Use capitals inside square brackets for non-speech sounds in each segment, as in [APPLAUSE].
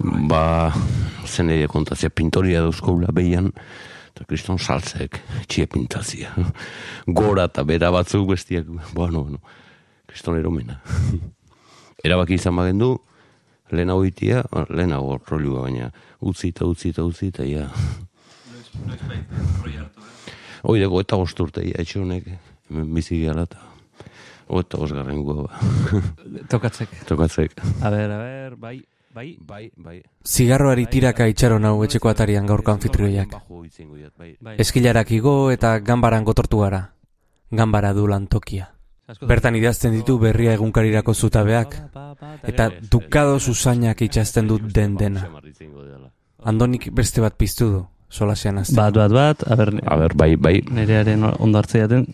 ba, zen ere kontazia pintoria dauzkoula behian, eta kriston saltzek txie pintazia. Gora eta bera batzuk bestiak, bueno, bueno, kriston eromena. Erabaki izan bagendu, lehen hau itia, rolua baina, utzi eta utzi eta utzi eta ja. Hoi dago eta gosturte, ja, etxe honek, bizi gara eta eta osgarren ba. Tokatzek. Tokatzek. A ber, a ber, bai, bai, bai, bai. Zigarroari tiraka itxaron hau etxeko atarian gaurko anfitrioiak. Eskilarak igo eta gambaran gotortu gara. Gambara du lantokia. Bertan idazten ditu berria egunkarirako zutabeak, eta dukado zuzainak itxazten dut den dena. Andonik beste bat piztu du, solasean azten. Bat, bat, bat, aber, aber bai, bai. Nerearen ondartzea den.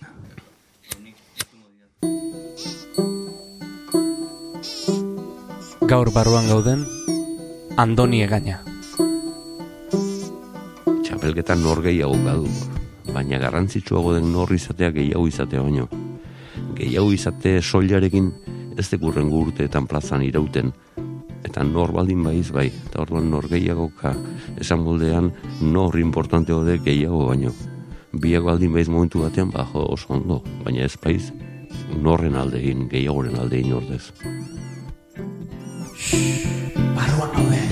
Gaur barruan gauden, Andoni egaina. Txapelketan nor gehiago gadu, baina garrantzitsuago den nor izatea gehiago izatea baino. Gehiago izate soliarekin ez dekurren urteetan plazan irauten, eta nor baldin baiz bai, eta orduan nor gehiagoka esan moldean nor importante hode gehiago baino. Biago baldin baiz momentu batean, bajo oso ondo, baina ez baiz norren aldein, gehiagoren aldein ordez. Barruan gaude.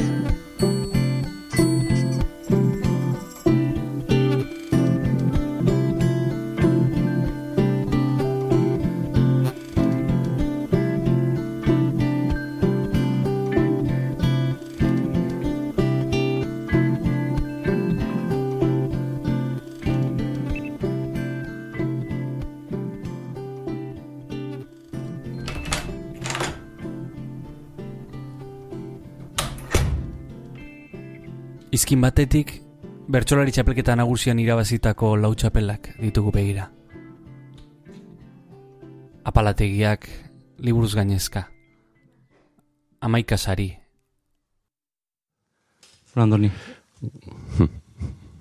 Izkin batetik, bertsolari txapelketa nagusian irabazitako lau txapelak ditugu begira. Apalategiak, liburuz gainezka. Amaika sari. Brandoni.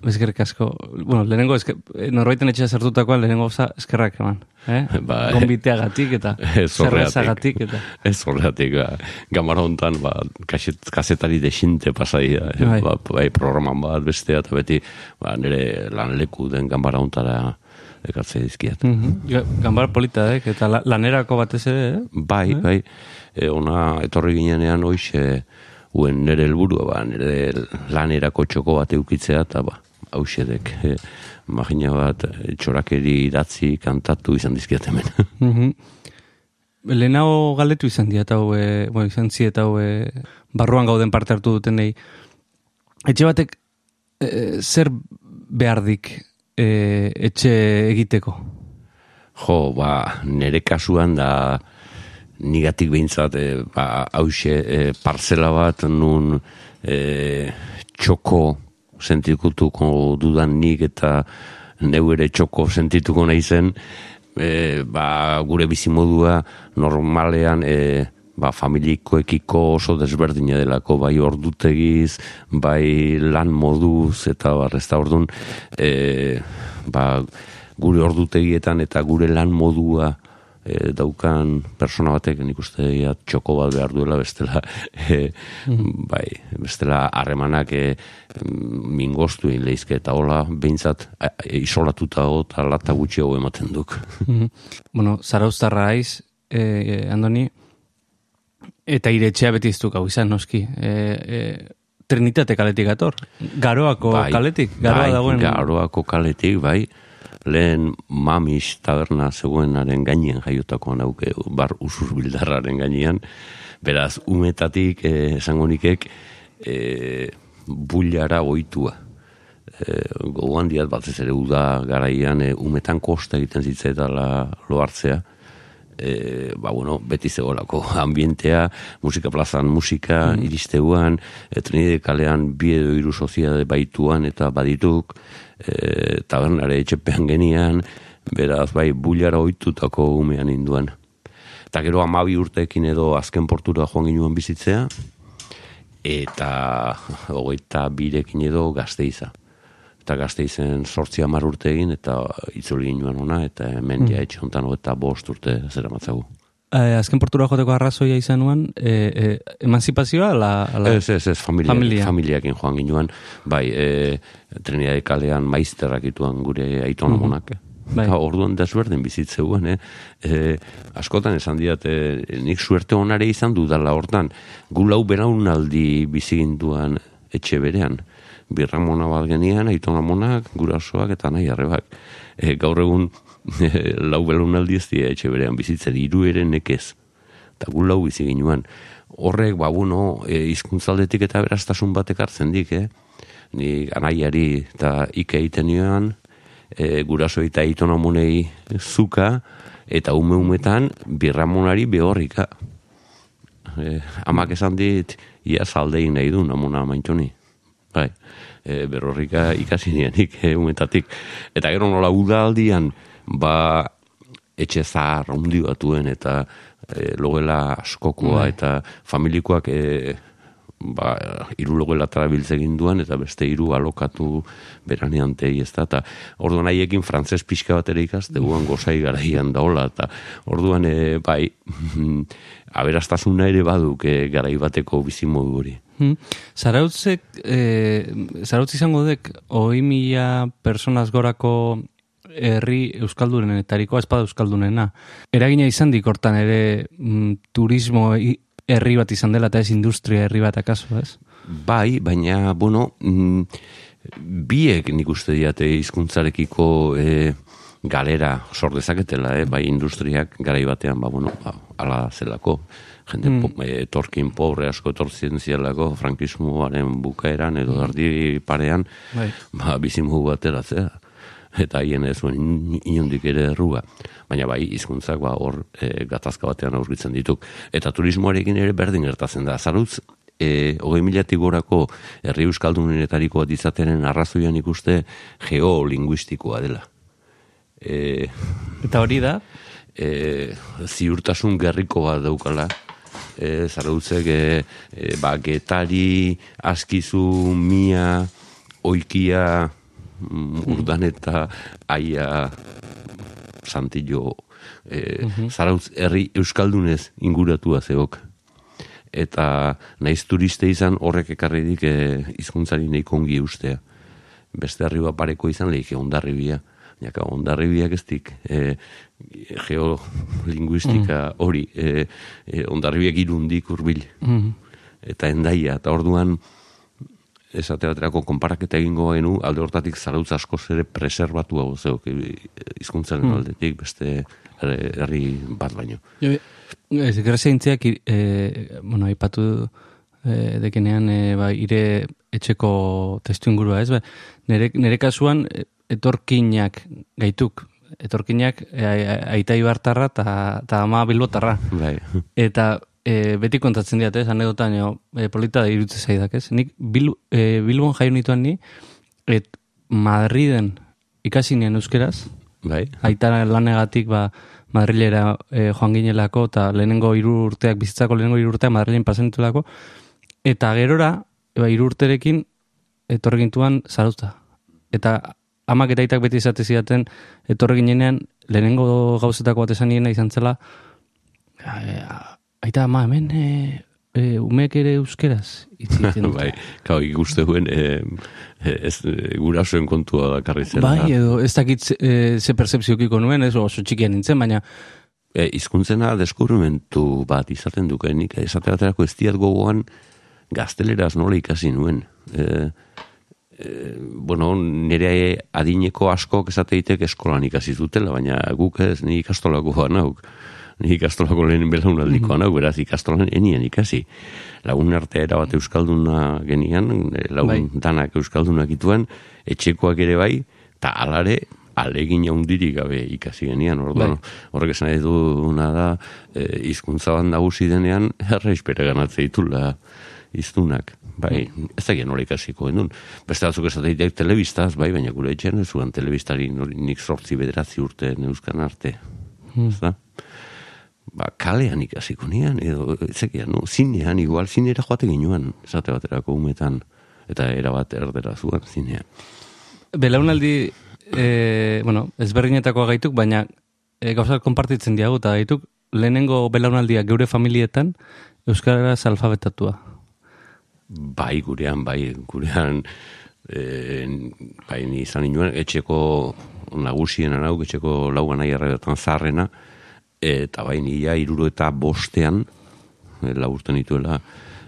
Ezkerrik asko. Bueno, lehenengo, ezker, eh, norbaiten etxea zertutakoan, lehenengo oza, eskerrak eman. Eh? [LAUGHS] Ba, Gombiteagatik eta [LAUGHS] zerrezagatik. Eta... Ez horreatik, ba, gamara hontan, ba, kaset, kasetari desinte pasai da. Eh? Bai. Ba, bai, programan bat bestea, eta beti, ba, nire lan leku den gamara hontara ekartze dizkiat. Mm -hmm. Gambar polita, eh? eta la, lanerako batez ere, eh? Bai, eh? bai. E, ona, etorri ginenean hoxe, uen nire helburua ba, nire lanerako txoko bat eukitzea, eta ba, hausedek e, magina bat txorakeri idatzi kantatu izan dizkiat hemen. [LAUGHS] Mm -hmm. Lehenao galetu izan diat hau, e, bueno, izan ziet hau, e, barruan gauden parte hartu duten nahi. Etxe batek e, zer behardik e, etxe egiteko? Jo, ba, nere kasuan da nigatik behintzat, e, ba, hause, e, parcela bat nun e, txoko sentituko dudan nik eta neu ere txoko sentituko nahi zen, e, ba, gure bizimodua normalean e, ba, familikoekiko oso desberdina delako, bai ordutegiz, bai lan moduz, eta barrezta orduan, e, ba, gure ordutegietan eta gure lan modua e, daukan persona batek nik uste ja, txoko bat behar duela bestela [LAUGHS] e, bai, bestela harremanak e, mingostu leizke eta hola behintzat e, isolatuta eta lata gutxiago ematen duk. Mhm. bueno, zarauztarra aiz, e, e, Andoni, eta iretxea beti iztuk hau izan, noski. E, e, Trinitate kaletik ator? Garoako bai, kaletik? Garoa bai, dagoen... garoako kaletik, bai lehen mamis taberna zegoenaren gainien jaiotako nauke bar usur bildarraren gainean. Beraz umetatik eh, esango nikek eh, bullara oitua eh, gogoan diat bat ez ere uda garaian eh, umetan kosta egiten zitzaetala lo hartzea E, ba, bueno, beti zegoelako [LAUGHS] ambientea, musika plazan musika, mm. iristeuan, etrenide kalean bi edo iru soziade baituan eta badituk, e, tabernare etxepean [LAUGHS] genian, beraz bai bulara oitutako umean induan. Eta gero amabi urteekin edo azken portura joan ginoen bizitzea, eta hogeita birekin edo gazteiza. Eta gazteizen sortzi amar urte egin, eta itzuli ginoen ona, eta hemen mm. etxe honetan eta bost urte zera matzagu. eh, azken portura joteko arrazoia izan nuen, eh, eh, emanzipazioa, la, la... Ez, ez, ez, familia, Familia. familiakin joan ginuan, bai, e, Trinidad kalean maizterrak ituan gure aitonamonak. Bai. Eta orduan da suerten bizitzeuen, eh? E, askotan esan diat, e, nik suerte onare izan dudala hortan, gu lau belaunaldi biziginduan etxe berean. Birramona bat genian, aitonamonak, gurasoak eta nahi arrebak. E, gaur egun e, lau belaunaldi ez dira etxe berean bizitzen, hiru ere nekez. Eta gu lau bizi ginuan. Horrek, ba, bueno, e, izkuntzaldetik eta beraztasun batek hartzen dik, eh? Ni anaiari eta ike egiten nioan, e, guraso eta itonamonei zuka, eta ume umetan birramonari behorrika. E, amak esan dit, ia saldein nahi du, namuna maintxoni. Bai, e, berorrika ikasi nianik, e, umetatik. Eta gero nola udaldian, ba, etxe zahar batuen eta e, logela askokoa Bai. eta familikoak e, ba, iru logela trabiltze egin duan eta beste hiru alokatu beranean tei ez da, eta orduan haiekin frantzes pixka bat ere ikasteguan gozai garaian daola, eta orduan e, bai, [LAUGHS] aberastasuna ere baduk e, garai bateko bizimodu hori. Hmm. Zarautzek, eh, zarautz izango dek, hoi mila personaz gorako herri euskaldunenetarikoa, espada euskaldunena. Eragina izan dik hortan ere mm, turismo herri bat izan dela eta ez industria herri bat akaso, ez? Bai, baina, bueno, mm, biek nik uste diate hizkuntzarekiko e, galera sor dezaketela, eh? bai industriak garai batean, ba, bueno, ba, ala zelako, jende Mm. po, e, etorkin pobre asko etortzen zielako frankismoaren bukaeran edo erdi parean, Bai. ba, bizimugu bateratzea eta haien ez zuen in- inondik ere erruga. Baina bai, hizkuntzak ba, hor e, gatazka batean aurkitzen dituk. Eta turismoarekin ere berdin gertatzen da. Zarutz, e, hogei milatik gorako herri euskaldunenetariko bat izatenen arrazoian ikuste geolinguistikoa dela. E, Eta hori da, e, ziurtasun gerriko bat daukala. E, zarautzek, e, e, ba, getari, askizu, mia, oikia, mm, urdaneta, aia, santillo, e, zarautz herri euskaldunez inguratua zeok. Eta naiz turiste izan horrek ekarri dik e, hizkuntzari nahiko ongi ustea. Beste herri pareko izan lehike ondarribia. Jaka, ondarribiak ez dik e, geolinguistika hori, e, e, ondarribiak irundik urbil. Eta endaia, eta orduan esate baterako konparaketa egingo genu alde hortatik zarautz asko ere preserbatua zeok hizkuntzaren aldetik beste herri bat baino. Jo, Ez, grazia intziak, e, bueno, aipatu e, dekenean, e, ba, ire etxeko testu ingurua, ez? Ba, nere, nere kasuan, e, etorkinak gaituk, etorkinak e, aita ibartarra eta ama bilbotarra. Bai. Eta e, beti kontatzen diat, ez, anedotan, e, polita irutze zaidak, ez? Nik bil, e, Bilbon jaio nituan ni, et Madriden ikasi nien euskeraz, Bai. aita lanegatik ba, Madrilera e, joan ginelako eta lehenengo hiru urteak bizitzako lehenengo hiru urteak Madrilen pasen ditulako eta gerora ba, hiru urterekin etorri gintuan zarauta. Eta amak eta aitak beti izate zidaten etorri ginenean lehenengo gauzetako bat esan izan zela e, aita ama hemen e, e, umeek ere euskeraz hitz [LAUGHS] egiten bai. Kau, ikuste duen e, ez e, gurasoen kontua dakarri zela. Bai, edo ez dakit e, ze percepziokiko nuen, ez oso txikian nintzen, baina e, izkuntzena deskubrimentu bat izaten dukenik, esate baterako ez diat gogoan gazteleraz nola ikasi nuen. E, e, bueno, nire adineko askok esateitek eskolan ikasi zutela, baina guk ez, ni ikastolako nauk. Ni ikastolako lehen belaunaldiko nauk, beraz ikastolan enien ikasi. Lagun arte erabat euskalduna genian, e, lagun Bai. danak euskaldunak ituen, etxekoak ere bai, eta alare alegin jaundirik gabe ikasi genian, orduan, horrek esan nahi duna da, e, hizkuntza bat nagusi denean, erreispere ganatze ditula iztunak. Bai, ez da nola ikasiko genuen. Beste batzuk esateitek telebistaz, bai, baina gure etxean ez zuen telebistari nik sortzi bederatzi urte neuzkan arte. Ez da? Ba, kalean ikasiko nian, edo, ezekian, no? zinean, igual, zinera joate ginuan, esate baterako umetan, eta erabat erdera zuen zinean. Belaunaldi, e, bueno, ezberdinetakoa gaituk, baina e, gauzak konpartitzen diagu, eta gaituk lehenengo belaunaldia geure familietan euskaraz alfabetatua. Bai, gurean, bai, gurean e, bai, ni izan inuen, etxeko nagusien anau, etxeko laugan nahi errebetan zarrena, eta bai, nila iruro eta bostean, e, laburten dituela,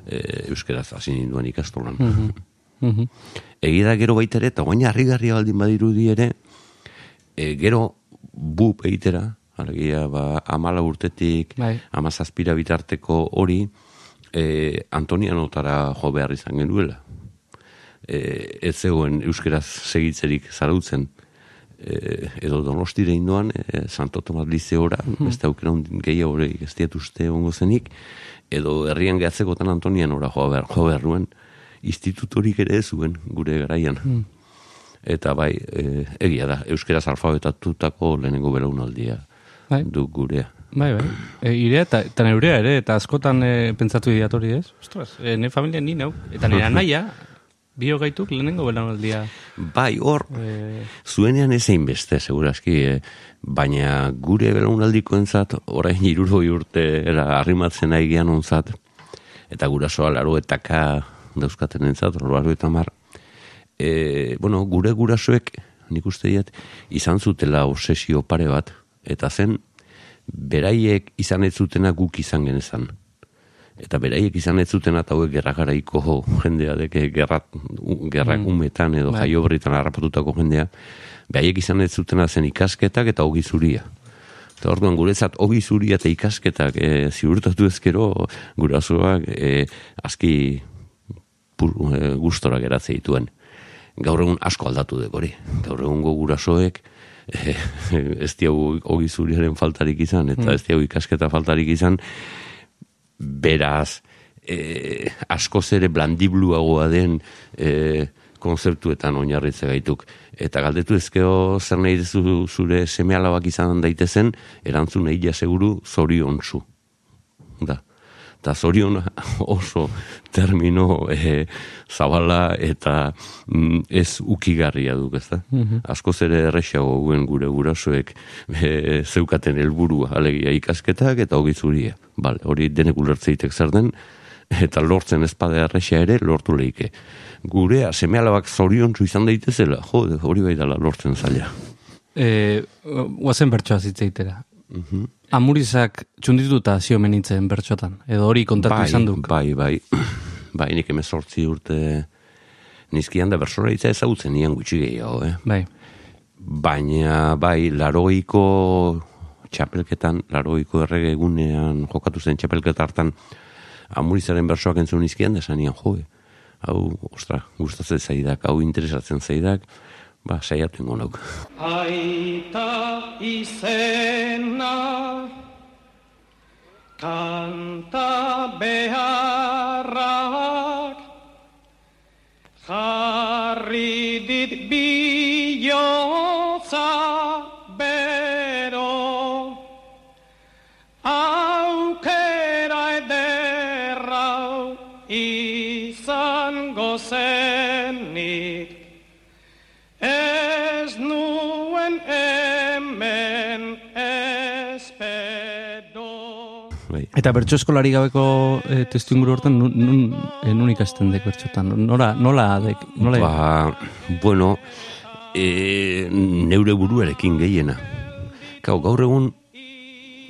e, euskaraz hasi ninduen ikastolan. Mm -hmm. Egida gero baitere, eta guaina harri baldin badirudi ere, e, gero bu eitera, alegia, ba, amala urtetik, bai. amazazpira bitarteko hori, e, Antonianotara jo behar izan genuela. E, ez zegoen euskeraz segitzerik zarautzen, e, edo donostire indoan, e, Santo Tomas Lizeora, mm -hmm. beste aukera gehiago hori ez ongo zenik, edo herrian gehatzekotan Antonianora jo behar, jo behar nuen, institutorik ere zuen gure garaian. Mm. Eta bai, e, egia da, euskeraz alfabetatutako lehenengo belaunaldia bai. du gurea. Bai, bai. E, irea eta, eta neurea ere, eta askotan e, pentsatu idiatori ez? Ostras, e, ne familia ni nau. Eta nire [LAUGHS] anaia, bio gaituk lehenengo belaunaldia. Bai, hor, e... zuenean ezein beste, segurazki, e, baina gure belaunaldiko entzat, orain iruro urte era arrimatzen nahi gian onzat, eta gurasoa laro etaka dauzkaten entzat, laro eta mar, e, bueno, gure gurasoek, nik uste diat, izan zutela obsesio pare bat, eta zen, beraiek izan ez zutena guk izan genezan. Eta beraiek izan ez zutena eta hauek gerragaraiko jendea deke gerrat, gerrak mm. umetan edo bai. jaio berritan harrapatutako jendea, beraiek izan ez zutena zen ikasketak eta hogi zuria. Eta orduan guretzat hogi zuria eta ikasketak e, ziurtatu ezkero gurasoak e, aski pur, e, gustora geratze dituen. Gaur egun asko aldatu dek hori. Gaur egun gurasoek, eh, [LAUGHS] ez diagu hogi zuriaren faltarik izan, eta ez diagu ikasketa faltarik izan, beraz, eh, asko zere blandibluagoa den eh, konzertuetan oinarritze gaituk. Eta galdetu ezkeo zer nahi dezu zure seme izan daitezen, erantzun nahi seguru zorion zu. Eta zorion oso termino e, zabala eta mm, ez ukigarria duk, ez da? Mm -hmm. Asko zere errexago guen gure gurasoek e, zeukaten helburua alegia ikaskatak eta hogi zuria. Bale, hori denek ulertzeitek zer den, eta lortzen ezpade errexa ere lortu leike. Gure seme alabak zorion izan daitezela, jo, hori bai dela lortzen zaila. E, Oazen bertsoa zitzeitera. Mm Amurizak txundituta zio menitzen bertxotan, edo hori kontatu bai, izan duk. Bai, bai, [CLEARS THROAT] bai, nik emezortzi urte nizkian da bersora itza ezagutzen nian gutxi gehiago, eh? Bai. Baina, bai, laroiko txapelketan, laroiko errege egunean jokatu zen txapelketa hartan amurizaren bersoak entzun nizkian da esan nian, jo, hau, ostra, gustatzen zaidak, hau interesatzen zaidak, ba, saiatu ingo nauk. Aita izena kanta beharrak jarri dit bihotza Eta bertso eskolari gabeko e, testu inguru hortan, nun, nun, e, nun ikasten dek bertxotan? Nola, nola dek? Nola ba, bueno, e, neure buruarekin gehiena. Gau, gaur egun,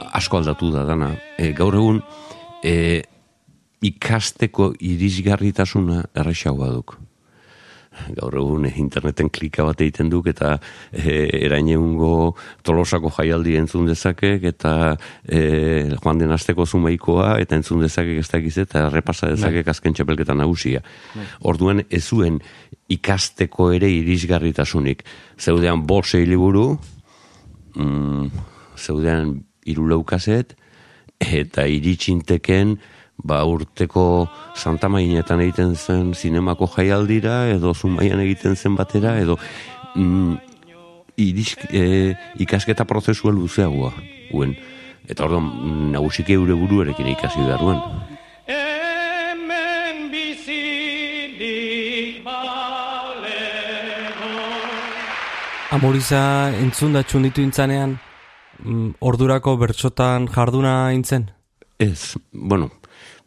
asko aldatu da dana, e, gaur egun, e, ikasteko irisgarritasuna errexagoa duk gaur egun interneten klika bat egiten duk eta e, eraineungo tolosako jaialdi entzun dezakek eta e, joan den azteko zumeikoa eta entzun dezakek ez dakiz eta repasa dezakek bai. azken txapelketa nagusia. Bai. Orduen ez zuen ikasteko ere irisgarritasunik. Zeudean bose hiliburu, mm, zeudean iruleukaset, eta iritsinteken ba urteko Santa Mainetan egiten zen zinemako jaialdira edo Zumaian egiten zen batera edo mm, e, ikasketa prozesua luzeagoa guen. Eta ordo nagusiki eure buruarekin ikasi behar duen. Amoriza entzun da txunditu intzanean, mm, ordurako bertsotan jarduna intzen? Ez, bueno,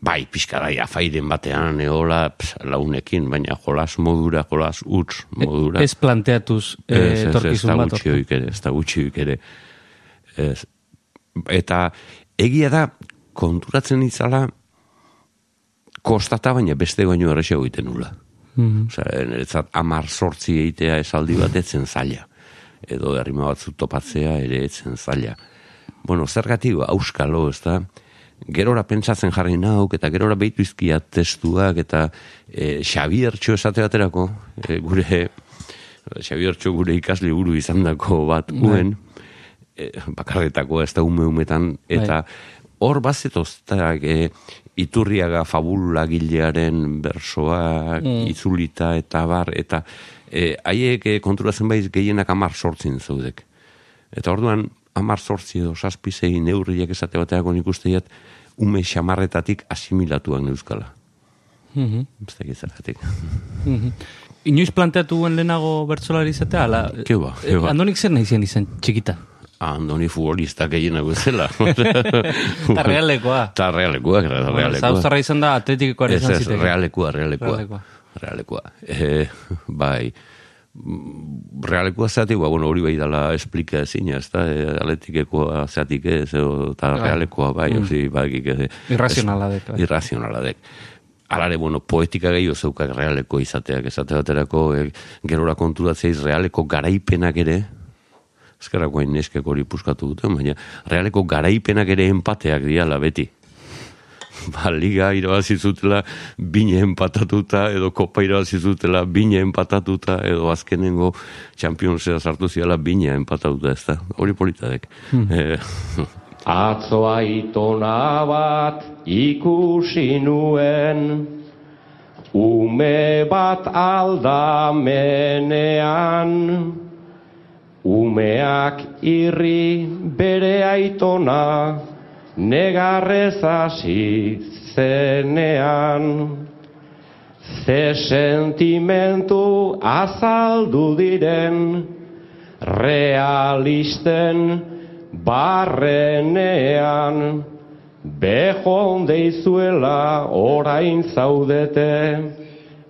bai, pixkara afairen batean, eola, ps, launekin, baina jolas modura, jolas utz modura. Ez planteatuz Ez, eh, ez, ez, etorkizun da bat. gutxi ere, ez da gutxi ere. Ez. Eta egia da, konturatzen itzala, kostata baina beste baino errexo egiten nula. Mhm. Osea, niretzat amar sortzi egitea esaldi bat etzen zaila. Edo herrima batzu topatzea ere etzen zaila. Bueno, zergatik auskalo, ez da? Gerora pentsatzen jarri nauk, eta gerora behitu izkia testuak, eta e, Xabiertxo esate baterako, e, gure, Xabiertxo gure ikasle buru izan dako bat uen, e, bakarretako ez da ume umetan, eta hor bazetoztak e, iturriaga fabula gilearen bersoak, itzulita eta bar, eta e, haiek e, konturatzen baiz gehienak amar sortzin zaudek. Eta orduan, amar sortzi edo saspizei neurriak esate baterako nik usteiat, ume xamarretatik asimilatuak neuzkala. Mhm. Ez dakit zergatik. Mhm. Inoiz planteatuen lehenago bertsolari izatea, ala? Ke ba, ke ba. Andonik zer nahi zen izan txikita? Andoni futbolista gehienak bezala. [LAUGHS] Eta realekoa. Eta realekoa, realekoa. Zauztarra izan da atletikoa Ez, izan ez, ziteke. realekua, realekua. Realekua. Realekua. Eh, bai, realekua zeatik, ba, bueno, hori bai dala esplika ezina, ez da, e, atletikekoa zeatik ez, eta realekoa, bai, mm. ozi, bai, ez, Irrazionala dek, bai. Irrazionala dek. Alare, bueno, poetika gehiago zeukak realeko izateak, esate baterako, e, gerora konturatzeiz realeko garaipenak ere, ezkerrako hain neskek hori puskatu dute, baina realeko garaipenak ere empateak diala beti. [LAUGHS] Ba, liga irabazi zutela bine empatatuta, edo kopa irabazi zutela bine empatatuta, edo azkenengo Championsea sartu ziala bine empatatuta, ez da. Hori politadek. Eh, [LAUGHS] Atzo aitona bat ikusi nuen, ume bat aldamenean, umeak irri bere aitona, negarrez hasi zenean. Ze sentimentu azaldu diren, realisten barrenean, behon deizuela orain zaudete,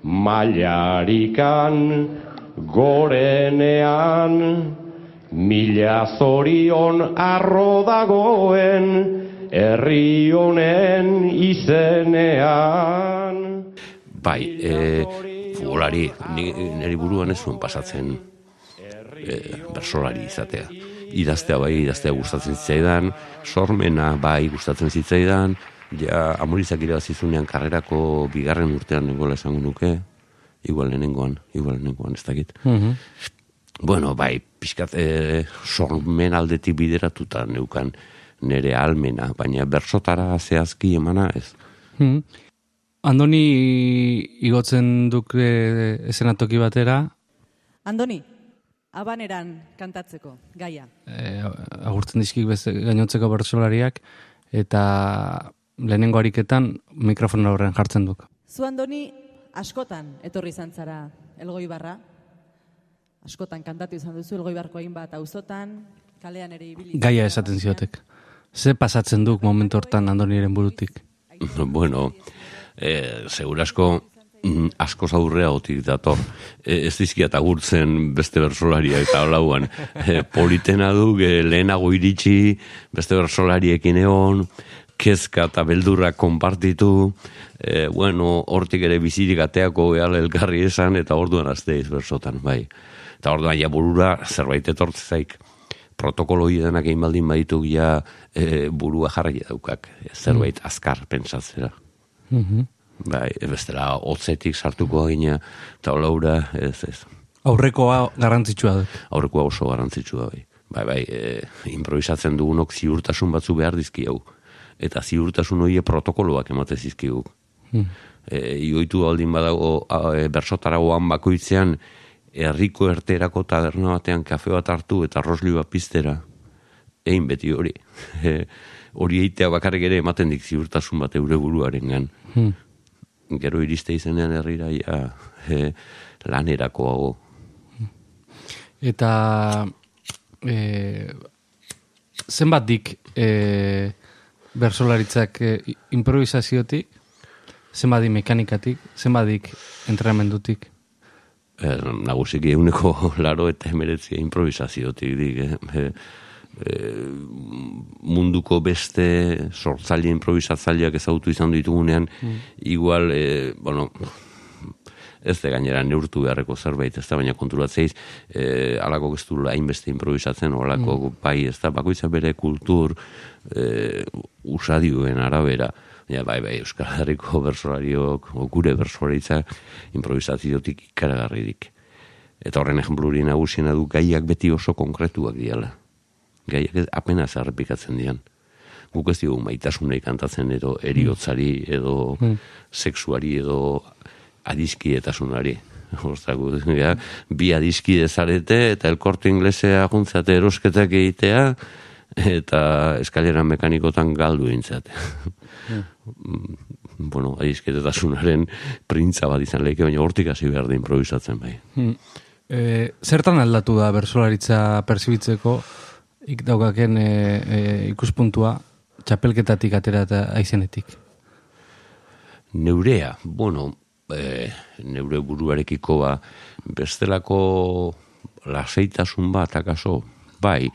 mailarikan gorenean, mila zorion arro dagoen, herri honen izenean. Bai, e, futbolari, ni, niri buruan ez zuen pasatzen e, bersolari izatea. Idaztea bai, idaztea gustatzen zitzaidan, sormena bai gustatzen zitzaidan, ja amorizak irabazizunean karrerako bigarren urtean nengoela esango nuke, igual lehenengoan, igual lehenengoan, ez dakit. Mhm. Bueno, bai, pixkat e, sormen aldetik bideratuta neukan nere almena, baina bersotara zehazki emana ez. Mhm. Andoni igotzen duk e, esenatoki batera, Andoni, abaneran kantatzeko, gaia. e, agurtzen dizkik beste gainotzeko bertsolariak, eta lehenengo ariketan mikrofon aurrean jartzen duk. Zu Andoni, askotan etorri izan zara Elgoibarra. Askotan kantatu izan duzu Elgoibarko hainbat auzotan, kalean ere ibili. Gaia esaten ziotek. Ze pasatzen duk momentu hortan Andoniren burutik? [LAUGHS] bueno, eh, segurasko mm, asko zaurrea otik dator. E, ez dizkiat agurtzen beste bersolariak eta olauan. E, politena du, e, lehenago iritsi, beste bersolariekin egon, kezka eta beldurra konpartitu, e, bueno, hortik ere bizirik ateako behal elkarri esan, eta orduan azteiz bersotan, bai. Eta orduan ja burura zerbait etortzezaik protokolo denak egin baldin baditu ja e, burua jarri daukak, zerbait azkar pentsatzera. Mhm. Bai, bestela hotzetik sartuko gina, eta olaura, ez, ez. Aurrekoa garrantzitsua duk. Aurrekoa oso garrantzitsua bai. Bai, bai, e, improvisatzen dugunok ziurtasun batzu behar dizkigu. Eta ziurtasun horiek protokoloak emate zizkigu. Hmm. E, ioitu aldin badago e, bersotaragoan bakoitzean, herriko erterako taberna batean kafe bat hartu eta rosli bat piztera. Egin beti hori. [LAUGHS] Hori eitea bakarrik ere ematen dik ziurtasun bat eure buruaren gan. Hmm. Gero iriste izenean herrira ja, e, lanerako hago. Eta e, zenbat dik e, bersolaritzak e, improvisaziotik, zenbat dik mekanikatik, zenbat dik entrenamendutik? Er, nagusiki euneko [LAUGHS] laro eta emeretzia improvisaziotik dik, eh? E, munduko beste sortzaile improvisatzaileak ezagutu izan ditugunean, igual, e, bueno, ez de gainera neurtu beharreko zerbait, ez da, baina konturatzeiz, e, alako ez du hainbeste improvisatzen, olako bai, ez da, bakoitza bere kultur e, usadioen arabera, Ja, bai, bai, Euskal Herriko bersolariok, gure bersolaritzak improvisaziotik ikaragarririk. Eta horren ejempluri nagusiena du gaiak beti oso konkretuak diala. Gaiak apenas errepikatzen dian. Guk ez dugu maitasunei kantatzen edo eriotzari edo sexuari edo adiskietasunari. Ostako, ja, bi adiskide zarete eta elkorte inglesea guntzate erosketak egitea eta eskalera mekanikotan galdu intzate. [LAUGHS] Mm, bueno, adiskidetasunaren printza bat izan lehike, baina hortik hasi behar da improvisatzen bai. Hmm. E, zertan aldatu da bersolaritza persibitzeko ik daukaken e, e, ikuspuntua txapelketatik atera eta aizenetik? Neurea, bueno, e, neure buruarekiko ba, bestelako laseitasun bat, akaso, bai,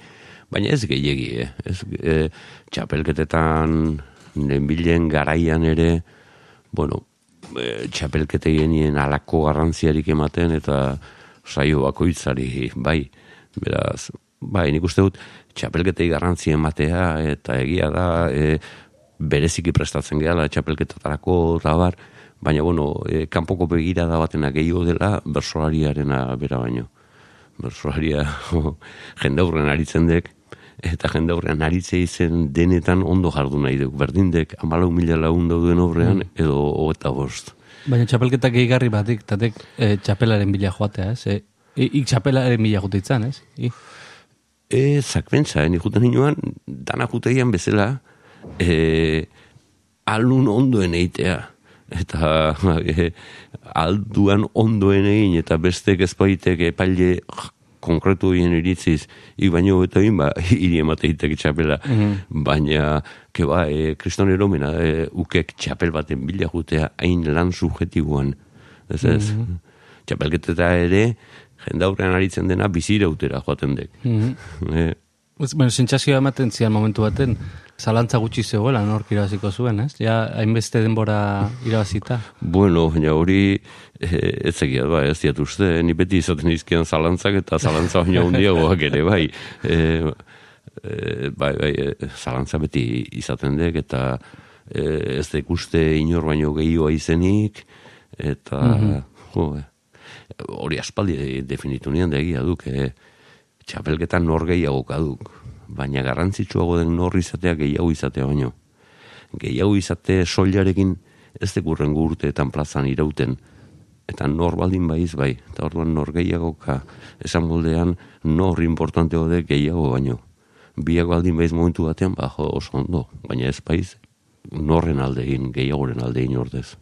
baina ez gehiegi, eh? ez, e, txapelketetan nenbilen garaian ere, bueno, e, txapelketegenien alako garrantziarik ematen eta saio bakoitzari, bai, beraz, bai, nik uste dut, txapelketei garrantzi ematea eta egia da, e, bereziki prestatzen gehala txapelketatarako eta bar, baina bueno, e, kanpoko begira da batena gehiago dela bersolariarena bera baino. Bersolaria [LAUGHS] jende aurren aritzen dek, eta jende aurrean aritze izen denetan ondo jardu nahi duk. Berdindek, amalau mila lagun dauden aurrean, edo eta bost. Baina txapelketak gehigarri batik, tatek e, txapelaren bila joatea, ez? E, i- ik txapelaren bila jote itzan, ez? I, E, zakbentza, eh, nik juten inoan, dana juteian bezala, e, alun ondoen eitea. Eta [LAUGHS] e, alduan ondoen egin, eta bestek ezpaitek epaile konkretu egin iritziz, ik baino eta egin, ba, [LAUGHS] hiri emateitek txapela. Baina, ke ba, e, kriston eromena, e, ukek txapel baten bila jutea hain lan subjetiboan. Ez ez? Txapelketeta ere, jende aurrean aritzen dena bizirautera joaten dek. [LAUGHS] E, Ez, bueno, sentsazioa ematen zian momentu baten, zalantza gutxi zegoela nork irabaziko zuen, ez? Ja, hainbeste denbora irabazita. Bueno, baina hori e, ez egia ba, ez diat uste, ni beti izaten izkian zalantzak eta zalantza baina [LAUGHS] hundiagoak ere, bai. E, e, bai, bai, zalantza beti izaten dek, eta e, ez da ikuste inor baino gehioa izenik, eta, jo, e, hori aspaldi definitu nian da egia duk, e, txapelketan nor gehiago kaduk, baina garrantzitsuago den nor izatea gehiago izatea baino gehiago izate soilarekin ez dekurren urteetan plazan irauten. Eta nor baldin baiz bai. Eta orduan nor gehiagoka esan moldean nor importante de gehiago baino. Biak baldin baiz momentu batean, ba, oso ondo. Baina ez baiz norren aldein, gehiagoren aldein ordez.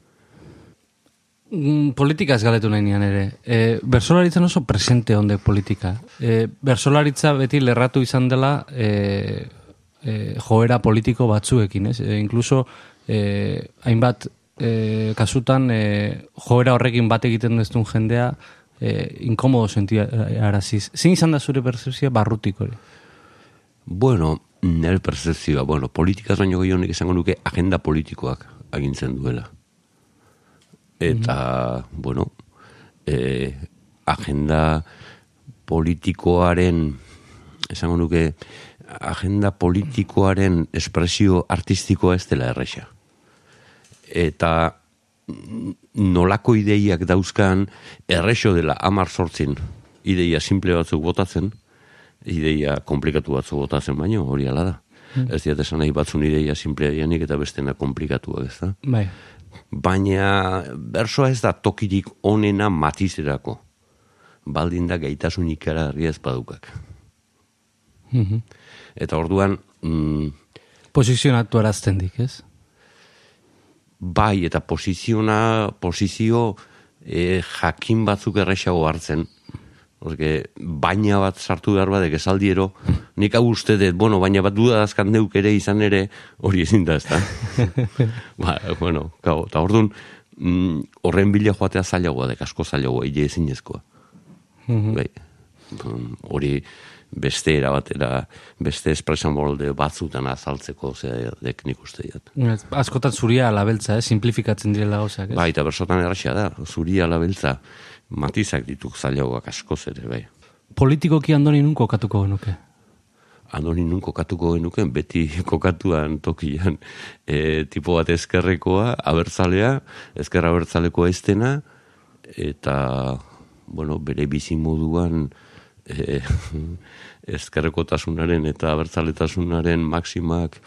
Mm, politika ez galetu nahi nian ere. E, bersolaritzan oso presente onde politika. E, bersolaritza beti lerratu izan dela e, e, joera politiko batzuekin, ez? E, inkluso e, hainbat e, kasutan e, joera horrekin bat egiten deztun jendea e, inkomodo sentia araziz. Zin izan da zure percepzioa barrutik hori? Bueno, nire percepzioa, bueno, politikaz baino gehiago nik esango nuke agenda politikoak agintzen duela. Eta, bueno, e, agenda politikoaren, esango nuke, agenda politikoaren espresio artistikoa ez dela erresa. Eta mm, nolako ideiak dauzkan errexo dela amar sortzin ideia simple batzuk botatzen, ideia komplikatu batzuk botatzen baino, hori ala da. Ez diat esan nahi batzun ideia simplea dianik eta bestena komplikatuak ez da. Bai. Baina bersoa ez da tokirik onena matizerako. Baldin da gaitasun ikaragarria ez badukak. Mhm. Eta orduan, mm, Posizionatu arazten dik, ez? bai, eta posiziona, posizio e, jakin batzuk erresago hartzen, Orke, baina bat sartu behar badek esaldiero, nik hau uste dut, bueno, baina bat duda azkan neuk ere izan ere, hori ezin da, ez da. [LAUGHS] ba, bueno, gau, eta orduan, mm, horren bila joatea zailagoa dek, asko zailagoa, hile ezin ezkoa. bai, mm, hori beste erabatera, beste espresan molde batzutan azaltzeko, zera, dek nik uste. Ez, Askotan zuria alabeltza, eh? simplifikatzen direla gauzak. ez? Bai, eta bersotan erraxia da, zuri alabeltza, matizak dituk zailagoak askoz ere, bai. Politikoki andoni nun kokatuko genuke? Andoni nun kokatuko genuken, beti [LAUGHS] kokatuan tokian e, tipo bat ezkerrekoa, abertzalea, ezkerra abertzalekoa eztena, eta, bueno, bere bizi moduan e, [LAUGHS] ezkerrekotasunaren eta abertzaletasunaren maksimak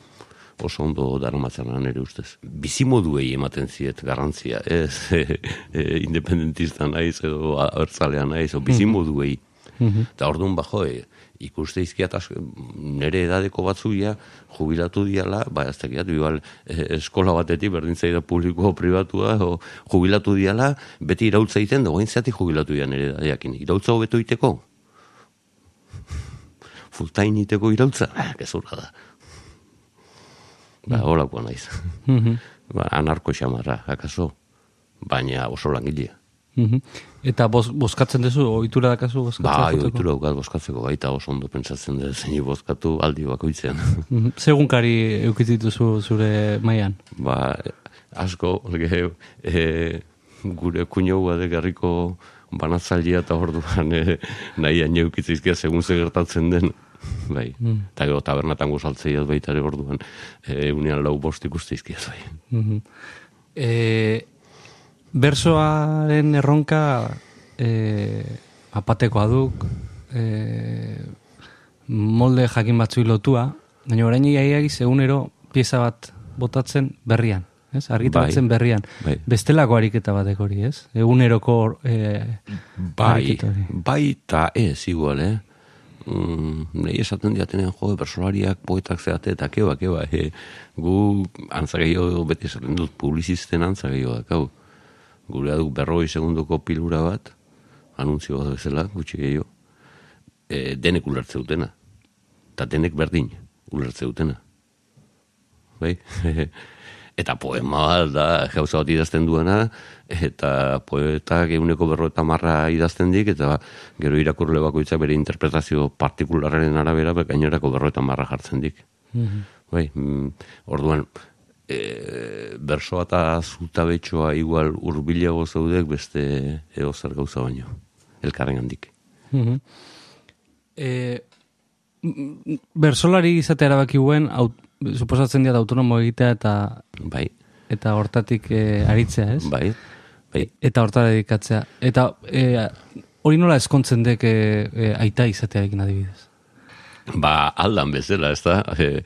oso ondo daramatzana nire ustez. Bizimoduei ematen ziet garrantzia, [LAUGHS] ez e, e, independentista naiz edo abertzalea naiz, o bizimoduei. Eta orduan bajo, e, ikuste izkiat nire edadeko batzuia jubilatu diala, ba ez dakiat, igual e, eskola batetik berdin zaida publiko pribatua, o, jubilatu diala, beti irautza egiten, da guain zeatik jubilatu dian nire edadeakin. Irautza hobeto iteko? [LAUGHS] Full time iteko irautza? Ah, gezurra da. Ba, holakoa naiz. ba, anarko xamarra, akaso, baina oso langilea. Mhm. Eta bos, boskatzen duzu, ohitura dakazu boskatzen? Ba, ohitura daukat bozkatzeko baita oso ondo pentsatzen dut zein bozkatu aldi bakoitzean. Mhm. Segunkari eukitituzu zure mailan. ba, asko, ge, e, gure kuñoa de garriko banatzailea eta orduan e, nahi hain eukitzizkia segun ze gertatzen den. [LAUGHS] Bai, eta gero tabernatan gozaltzeiaz baita ere orduan, e, unean lau bost ikustizkiaz bai. Mhm. E, bersoaren erronka e, apatekoa duk, e, molde jakin batzui lotua, baina orain iaiagiz egunero pieza bat botatzen berrian. Ez? Argitaratzen Bai. berrian. Bai. Bestelako ariketa batek hori, ez? Eguneroko e, Bai, ariketa hori. bai eta ez igual, eh? Mm, nahi esaten diatenean jo, bersolariak, poetak zeate, eta keba, keba, e, gu antzageio beti esaten dut publizisten antzageio dakau. Gure duk berroi segundoko pilura bat, anuntzio bat bezala, gutxi gehiago, e, denek ulertze dutena. Eta denek berdin ulertze dutena. Bai? [LAUGHS] eta poema bat da gauza bat idazten duena, eta poetak euneko berro eta marra idazten dik, eta gero irakurle bakoitza bere interpretazio partikularren arabera, gainerako berro eta marra jartzen dik. Bai, mm, orduan, e, bersoa eta zutabetxoa igual urbilago zaudek beste edo zer gauza baino, elkarren handik. Mhm. E, m- bersolari izatea erabaki guen, aut, suposatzen dira autonomo egitea eta Bai, eta hortatik e, aritzea, ez? bai, bai. Eta hortara dedikatzea. Eta e, hori nola eskontzen dek e, e, aita izatearekin adibidez. Ba, aldan bezala, ez da? E,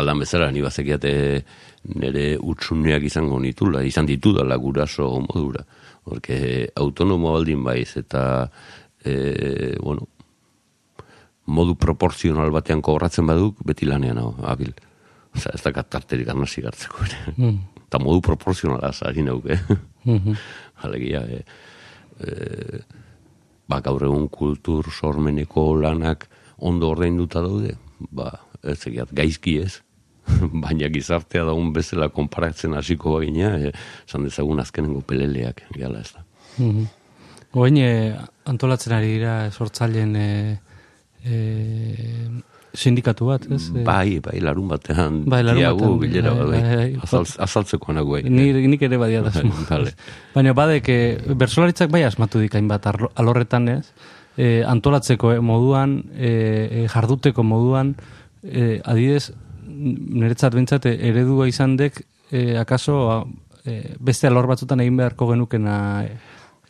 aldan bezala, ni bazekiate nire utsuneak izango nitula, izan ditudala guraso modura. Porque autonomo baldin baiz, eta, e, bueno, modu proporzional batean kobratzen baduk, beti lanean hau, abil. Osa, ez da tarterik arnasi gartzeko ere. Mm. Eta modu proporzionala zari nauke. Mhm. Alegia, e, e, ba, gaur egun kultur sormeneko lanak ondo ordainduta daude, ba, ez egiat, gaizki ez, [LAUGHS] baina gizartea daun bezala konparatzen hasiko bagina, e, esan dezagun azkenengo peleleak, gala ez da. Mhm. Oin, e, antolatzen ari dira sortzaileen e, e, sindikatu bat, ez? E, Bai, bai, larun batean, Bai, larun diagu, batean, bilera, bai, bai, bai, bai. Azaltz, azaltzeko nago, bai. Ni, nik ere badia da. Vale. [LAUGHS] Baina badek, e, bersolaritzak bai asmatu dik hainbat arlo- alorretan ez, e, antolatzeko eh, moduan, e, e, jarduteko moduan, e, adidez, niretzat bintzat eredua izan dek, e, akaso e, beste alor batzutan egin beharko genukena e,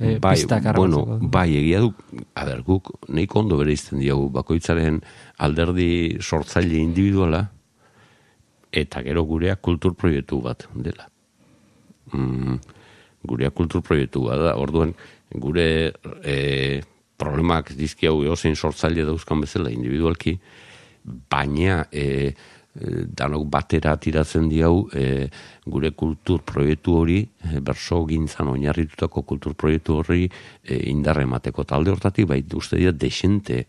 e, bai, bueno, bai, egia du, a ber, guk nahiko ondo bere izten diogu, bakoitzaren alderdi sortzaile individuala, eta gero gurea kultur proiektu bat dela. Mm, gurea kultur proiektu bat da, orduan gure e, problemak dizki hau eozein sortzaile dauzkan bezala individualki, baina e, danok batera tiratzen diau e, gure kultur proiektu hori, e, berso gintzan oinarritutako kultur proiektu hori e, indarra emateko talde hortatik, bai uste dira desente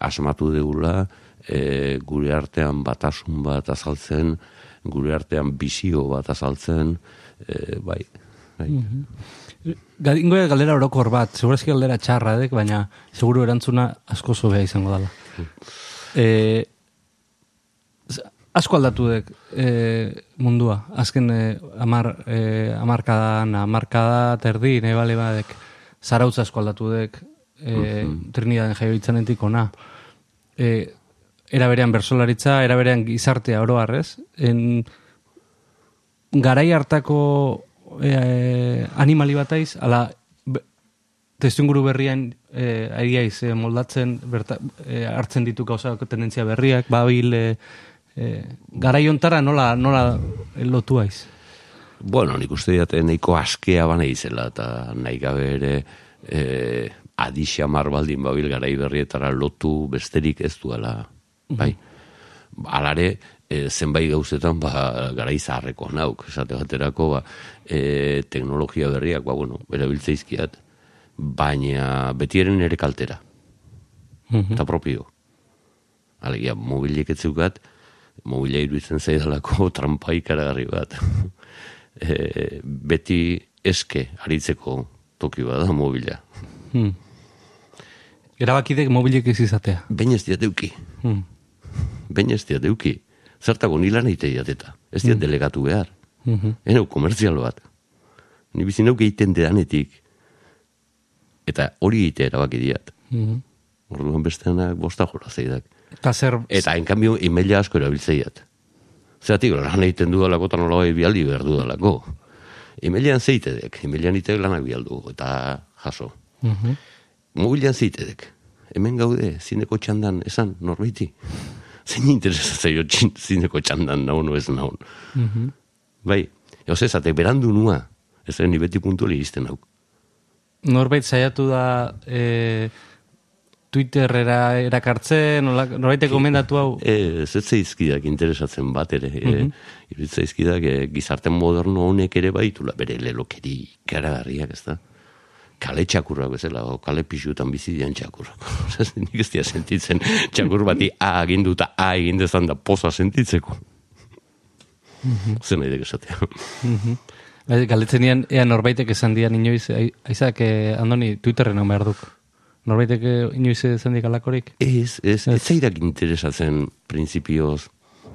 asmatu deula e, gure artean batasun bat azaltzen, gure artean bizio bat azaltzen, e, bai, bai. Ingo galdera orokor bat, segurazki galdera txarra edek, baina seguru erantzuna asko zobea izango dela. E, asko aldatu dek e, mundua, azken e, amar, e, amarkadan, amarkada terdi, nahi bale badek, zarautz asko aldatu dek, e, Trinidaden jaio itzanetik ona. E, era berean bersolaritza, era berean gizartea oro harrez. En, garai hartako e, animali bataiz, ala be, testuinguru berrian e, aiaiz e, moldatzen, berta, e, hartzen ditu gauza tendentzia berriak, babil, e, e, garai ontara nola, nola lotu aiz? Bueno, nik uste dut nahiko askea bana izela, eta nahi gabe ere e, adixa baldin babil garai berrietara lotu besterik ez duela, bai. Alare, e, zenbait gauzetan ba, garai zaharreko nauk, esate baterako ba, e, teknologia berriak, ba, bueno, erabiltzeizkiat, baina betiaren ere kaltera. Eta propio. Alegia, mobilek etzeukat, mobila iruditzen zaidalako [LAUGHS] trampa ikaragarri bat. [LAUGHS] e, beti eske aritzeko toki bada mobila. Hmm. Erabakidek mobilek ez izatea. Baina ez diat euki. Hmm. Baina ez diat euki. Zertako nilan eite diateta. Ez diat delegatu behar. Mhm. Eneu komertzial bat. Ni bizi neuk egiten dedanetik. Eta hori egite erabaki diat. Mhm. Orduan besteanak bosta jora zeidak. Eta zer, Eta enkanbio emaila asko erabiltzeiat. Zeratik, lan egiten dudalako eta nola bialdi behar dudalako. Emailean zeitedek, emailean itek lanak bialdu eta jaso. Mhm. Mobilean zeitedek. Hemen gaude, zineko txandan, esan, norbaiti. Zein interesatzea txin, zineko txandan naun ez naun. Mhm. Bai, ehoz ezatek, berandu nua. Ez ni beti puntuali izten hau. norbait saiatu da e, Twitterera erakartzen, norbaitek gomendatu hau. Ez, ez zaizkidak interesatzen bat ere. Mm -hmm. zaizkidak e, gizarte moderno honek ere baitula bere lelokeri karagarriak, ez da? Kale txakurrak bezala, o kale pixutan bizi dian txakurrak. [LAUGHS] Nik ez dia sentitzen txakur bati A agindu eta A egin dezan da poza sentitzeko. Zer nahi esatea. Bai, Galdetzen nian, ea norbaitek esan dian inoiz, ai- aizak, eh, andoni, Twitterren hau behar duk. Norbaitek eh, inoiz esan dik alakorik? Ez, ez, ez zaidak interesatzen printzipioz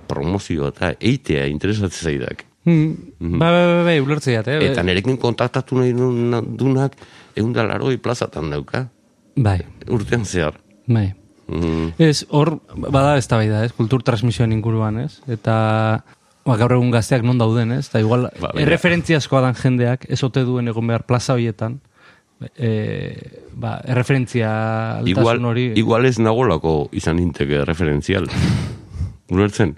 promozioa eta eitea interesatzen zaidak. Hmm. Ba, ba, ba, ba, ulertzeiat, eh? Eta nerekin kontaktatu nahi dun- dunak eundalaroi plazatan dauka, Bai, urtean zehar. bai. Mm, Ez, hor, bada ez da ez, kultur transmisioen inguruan, ez? Eta, ba, gaur egun gazteak non dauden, ez? Eta igual, Ba, bera. erreferentzia askoa dan jendeak, ez ote duen egon behar plaza horietan, e, ba, erreferentzia igual, hori... igual ez nagolako izan inteke referentzial. Ulertzen,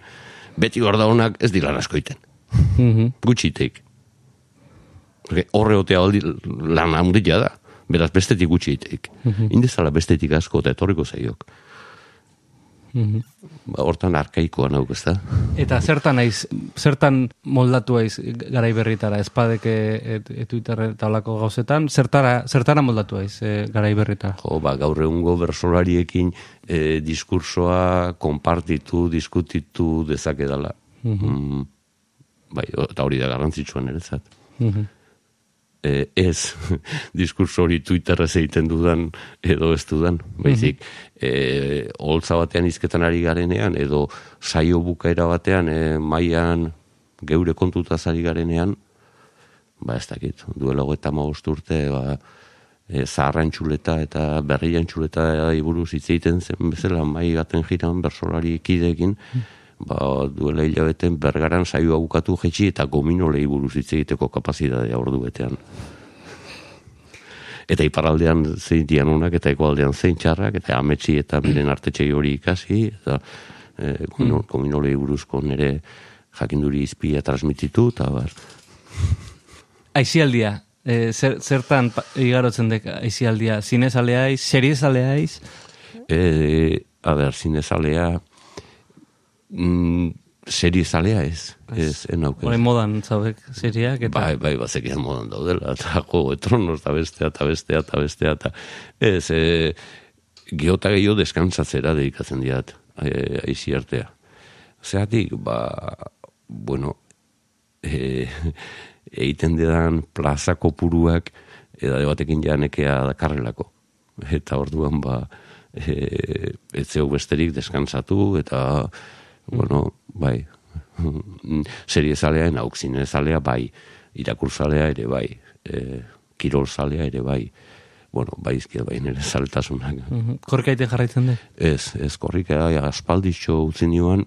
beti gorda honak ez dira askoiten. Mhm. Gutxitek. Porque Horre otea aldi lan handia da. Beraz, bestetik gutxitek. Indezala bestetik asko eta etorriko zaiok. Mhm. Ba, hortan arkaikoa nauk, ez da? Eta zertan naiz, zertan moldatu aiz garai berritara, espadeke et, et Twitter eta olako gauzetan, zertara, zertara moldatu aiz e, garai berritara? Jo, ba, gaur egungo bersolariekin e, diskursoa konpartitu, diskutitu dezakedala. Mm, bai, o- eta hori da garrantzitsuan ere Mhm. E, ez [LAUGHS] diskurso hori Twitterrez egiten dudan edo ez dudan, baizik e, holtza batean izketan ari garenean edo saio bukaera batean e, maian geure kontutaz ari garenean ba ez dakit, duela hogeita urte ba, e, zaharran txuleta eta berrian txuleta iburuz hitz egiten zen bezala mai baten jiran bersolari kideekin ba, duela hilabeten bergaran saioa bukatu jetxi eta gominolei buruz hitz egiteko kapazitatea ordu betean. Eta iparaldean zein dian onak eta egoaldean zein txarrak, eta ametsi eta miren artetxei hori ikasi, eta e, gomino, gominolei buruzko nire jakinduri izpia transmititu, eta bar. Aizialdia, e, zer, zertan igarotzen dek aizialdia? Zinez aleaiz, seriez aleaiz? E, a ber, zinezalea, mm, serie zalea ez, ez, enauke. Horain modan zaudek seriak, eta... Bai, bai, bazekian modan daudela, eta Juego de Tronos, eta bestea, eta bestea, eta bestea, eta ez, e, geota gehiago deskantzatzera dedikatzen diat, e, aizi artea. Zeratik, ba, bueno, e, [LAUGHS] egiten dedan plazako puruak, edade batekin janekea dakarrelako. Eta orduan, ba, e, etzeu besterik deskantzatu, eta, bueno, bai, [LAUGHS] serie zalea, naukzine zalea, bai, irakurzalea ere, bai, e, kirol zalea ere, bai, bueno, bai izkia bai nire zaltasunak. Mhm. Korka ite jarraitzen du? Ez, ez, korrika aspalditxo utzi nioan,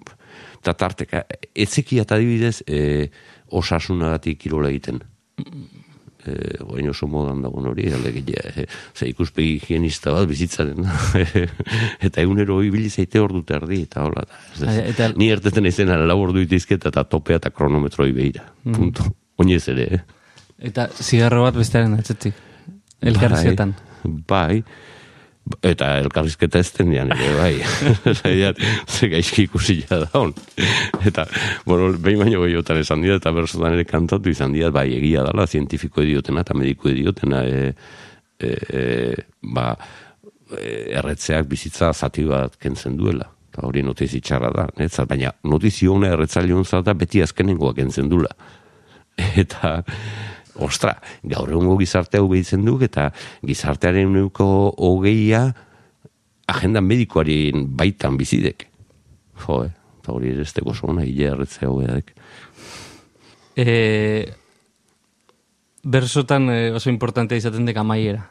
eta tarteka, etzeki eta adibidez, e, osasunagatik kirola egiten. E, Oain oso modan dagoen hori, alegia, e, ze ikuspegi higienista bat bizitzaren. [LAUGHS] eta egunero ibili zaite hor dut erdi, eta hola. Da, ez, eta- Ni erteten izena lau ordu itizketa eta topea eta kronometroi behira. Mm. Punto. Oinez ere, eh? Eta zigarro bat bestearen atzetik. Elkarrizketan. Bai, eta elkarrizketa ez denean ere, bai. [LAUGHS] Zaiat, ze gaizki ikusi da hon. Eta, bueno, behin baino gehiotan esan dira, eta bersotan ere kantatu izan dira, bai, egia dala, zientifiko ediotena eta mediko ediotena, e, e, e, ba, e, erretzeak bizitza zati bat kentzen duela. Eta hori notizi txarra da, netzat, baina notizio hona erretzaile honzat da beti azkenengoak kentzen duela. Eta, ostra, gaur egungo gizarte hau behitzen duk, eta gizartearen neuko hogeia agenda medikoaren baitan bizidek. Jo, eh? Eta hori ere ez teko zona, hile erretzea hogeak. E, bersotan e, oso importantea izaten dek amaiera.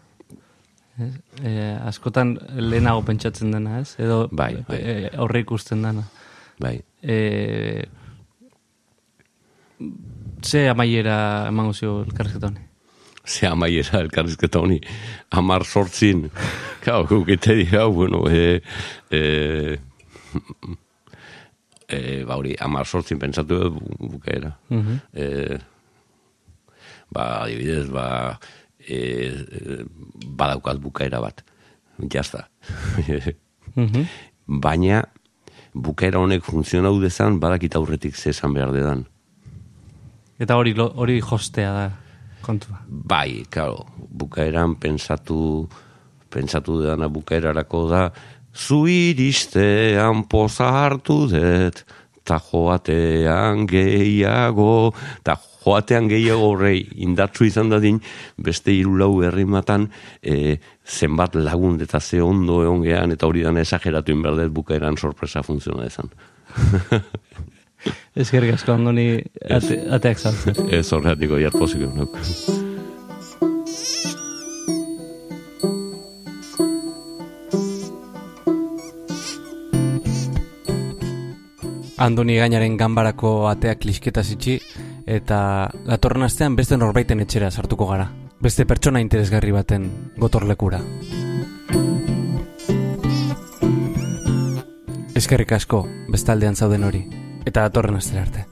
E, askotan lehenago pentsatzen dena, ez? Edo Bai, bai. E, ikusten dena. Bai, E, ze amaiera emango zio elkarrizketa honi? ze amaiera elkarrizketa honi, amar sortzin, kau, gukete dira, bueno, e, e, e, ba hori, amar sortzin pentsatu dut bu- bukaera. Mhm. e, ba, adibidez, ba, e, e, badaukat bukaera bat. Jazta. Mhm. Baina, bukaera honek funtzionau dezan, badakit aurretik ze esan behar dedan. Eta hori hori jostea da kontua. Bai, claro, bukaeran pentsatu, pentsatu dena bukaerarako da, zu iristean poza hartu dut, ta joatean gehiago, ta joatean gehiago horrei indartsu izan dadin, beste hiru lau herrimatan e, zenbat lagun eta ze ondo egon gehan, eta hori dana esageratu inberdet bukaeran sorpresa funtziona dezan. [LAUGHS] Ezkerrik asko andoni ate, ateak saltzen. Ez horretiko jarpozik egunak. Andoni gainaren ganbarako ateak lisketa zitxi, eta datorren astean beste norbaiten etxera sartuko gara. Beste pertsona interesgarri baten gotorlekura. Eskerrik asko, bestaldean zauden hori, eta datorren astera arte.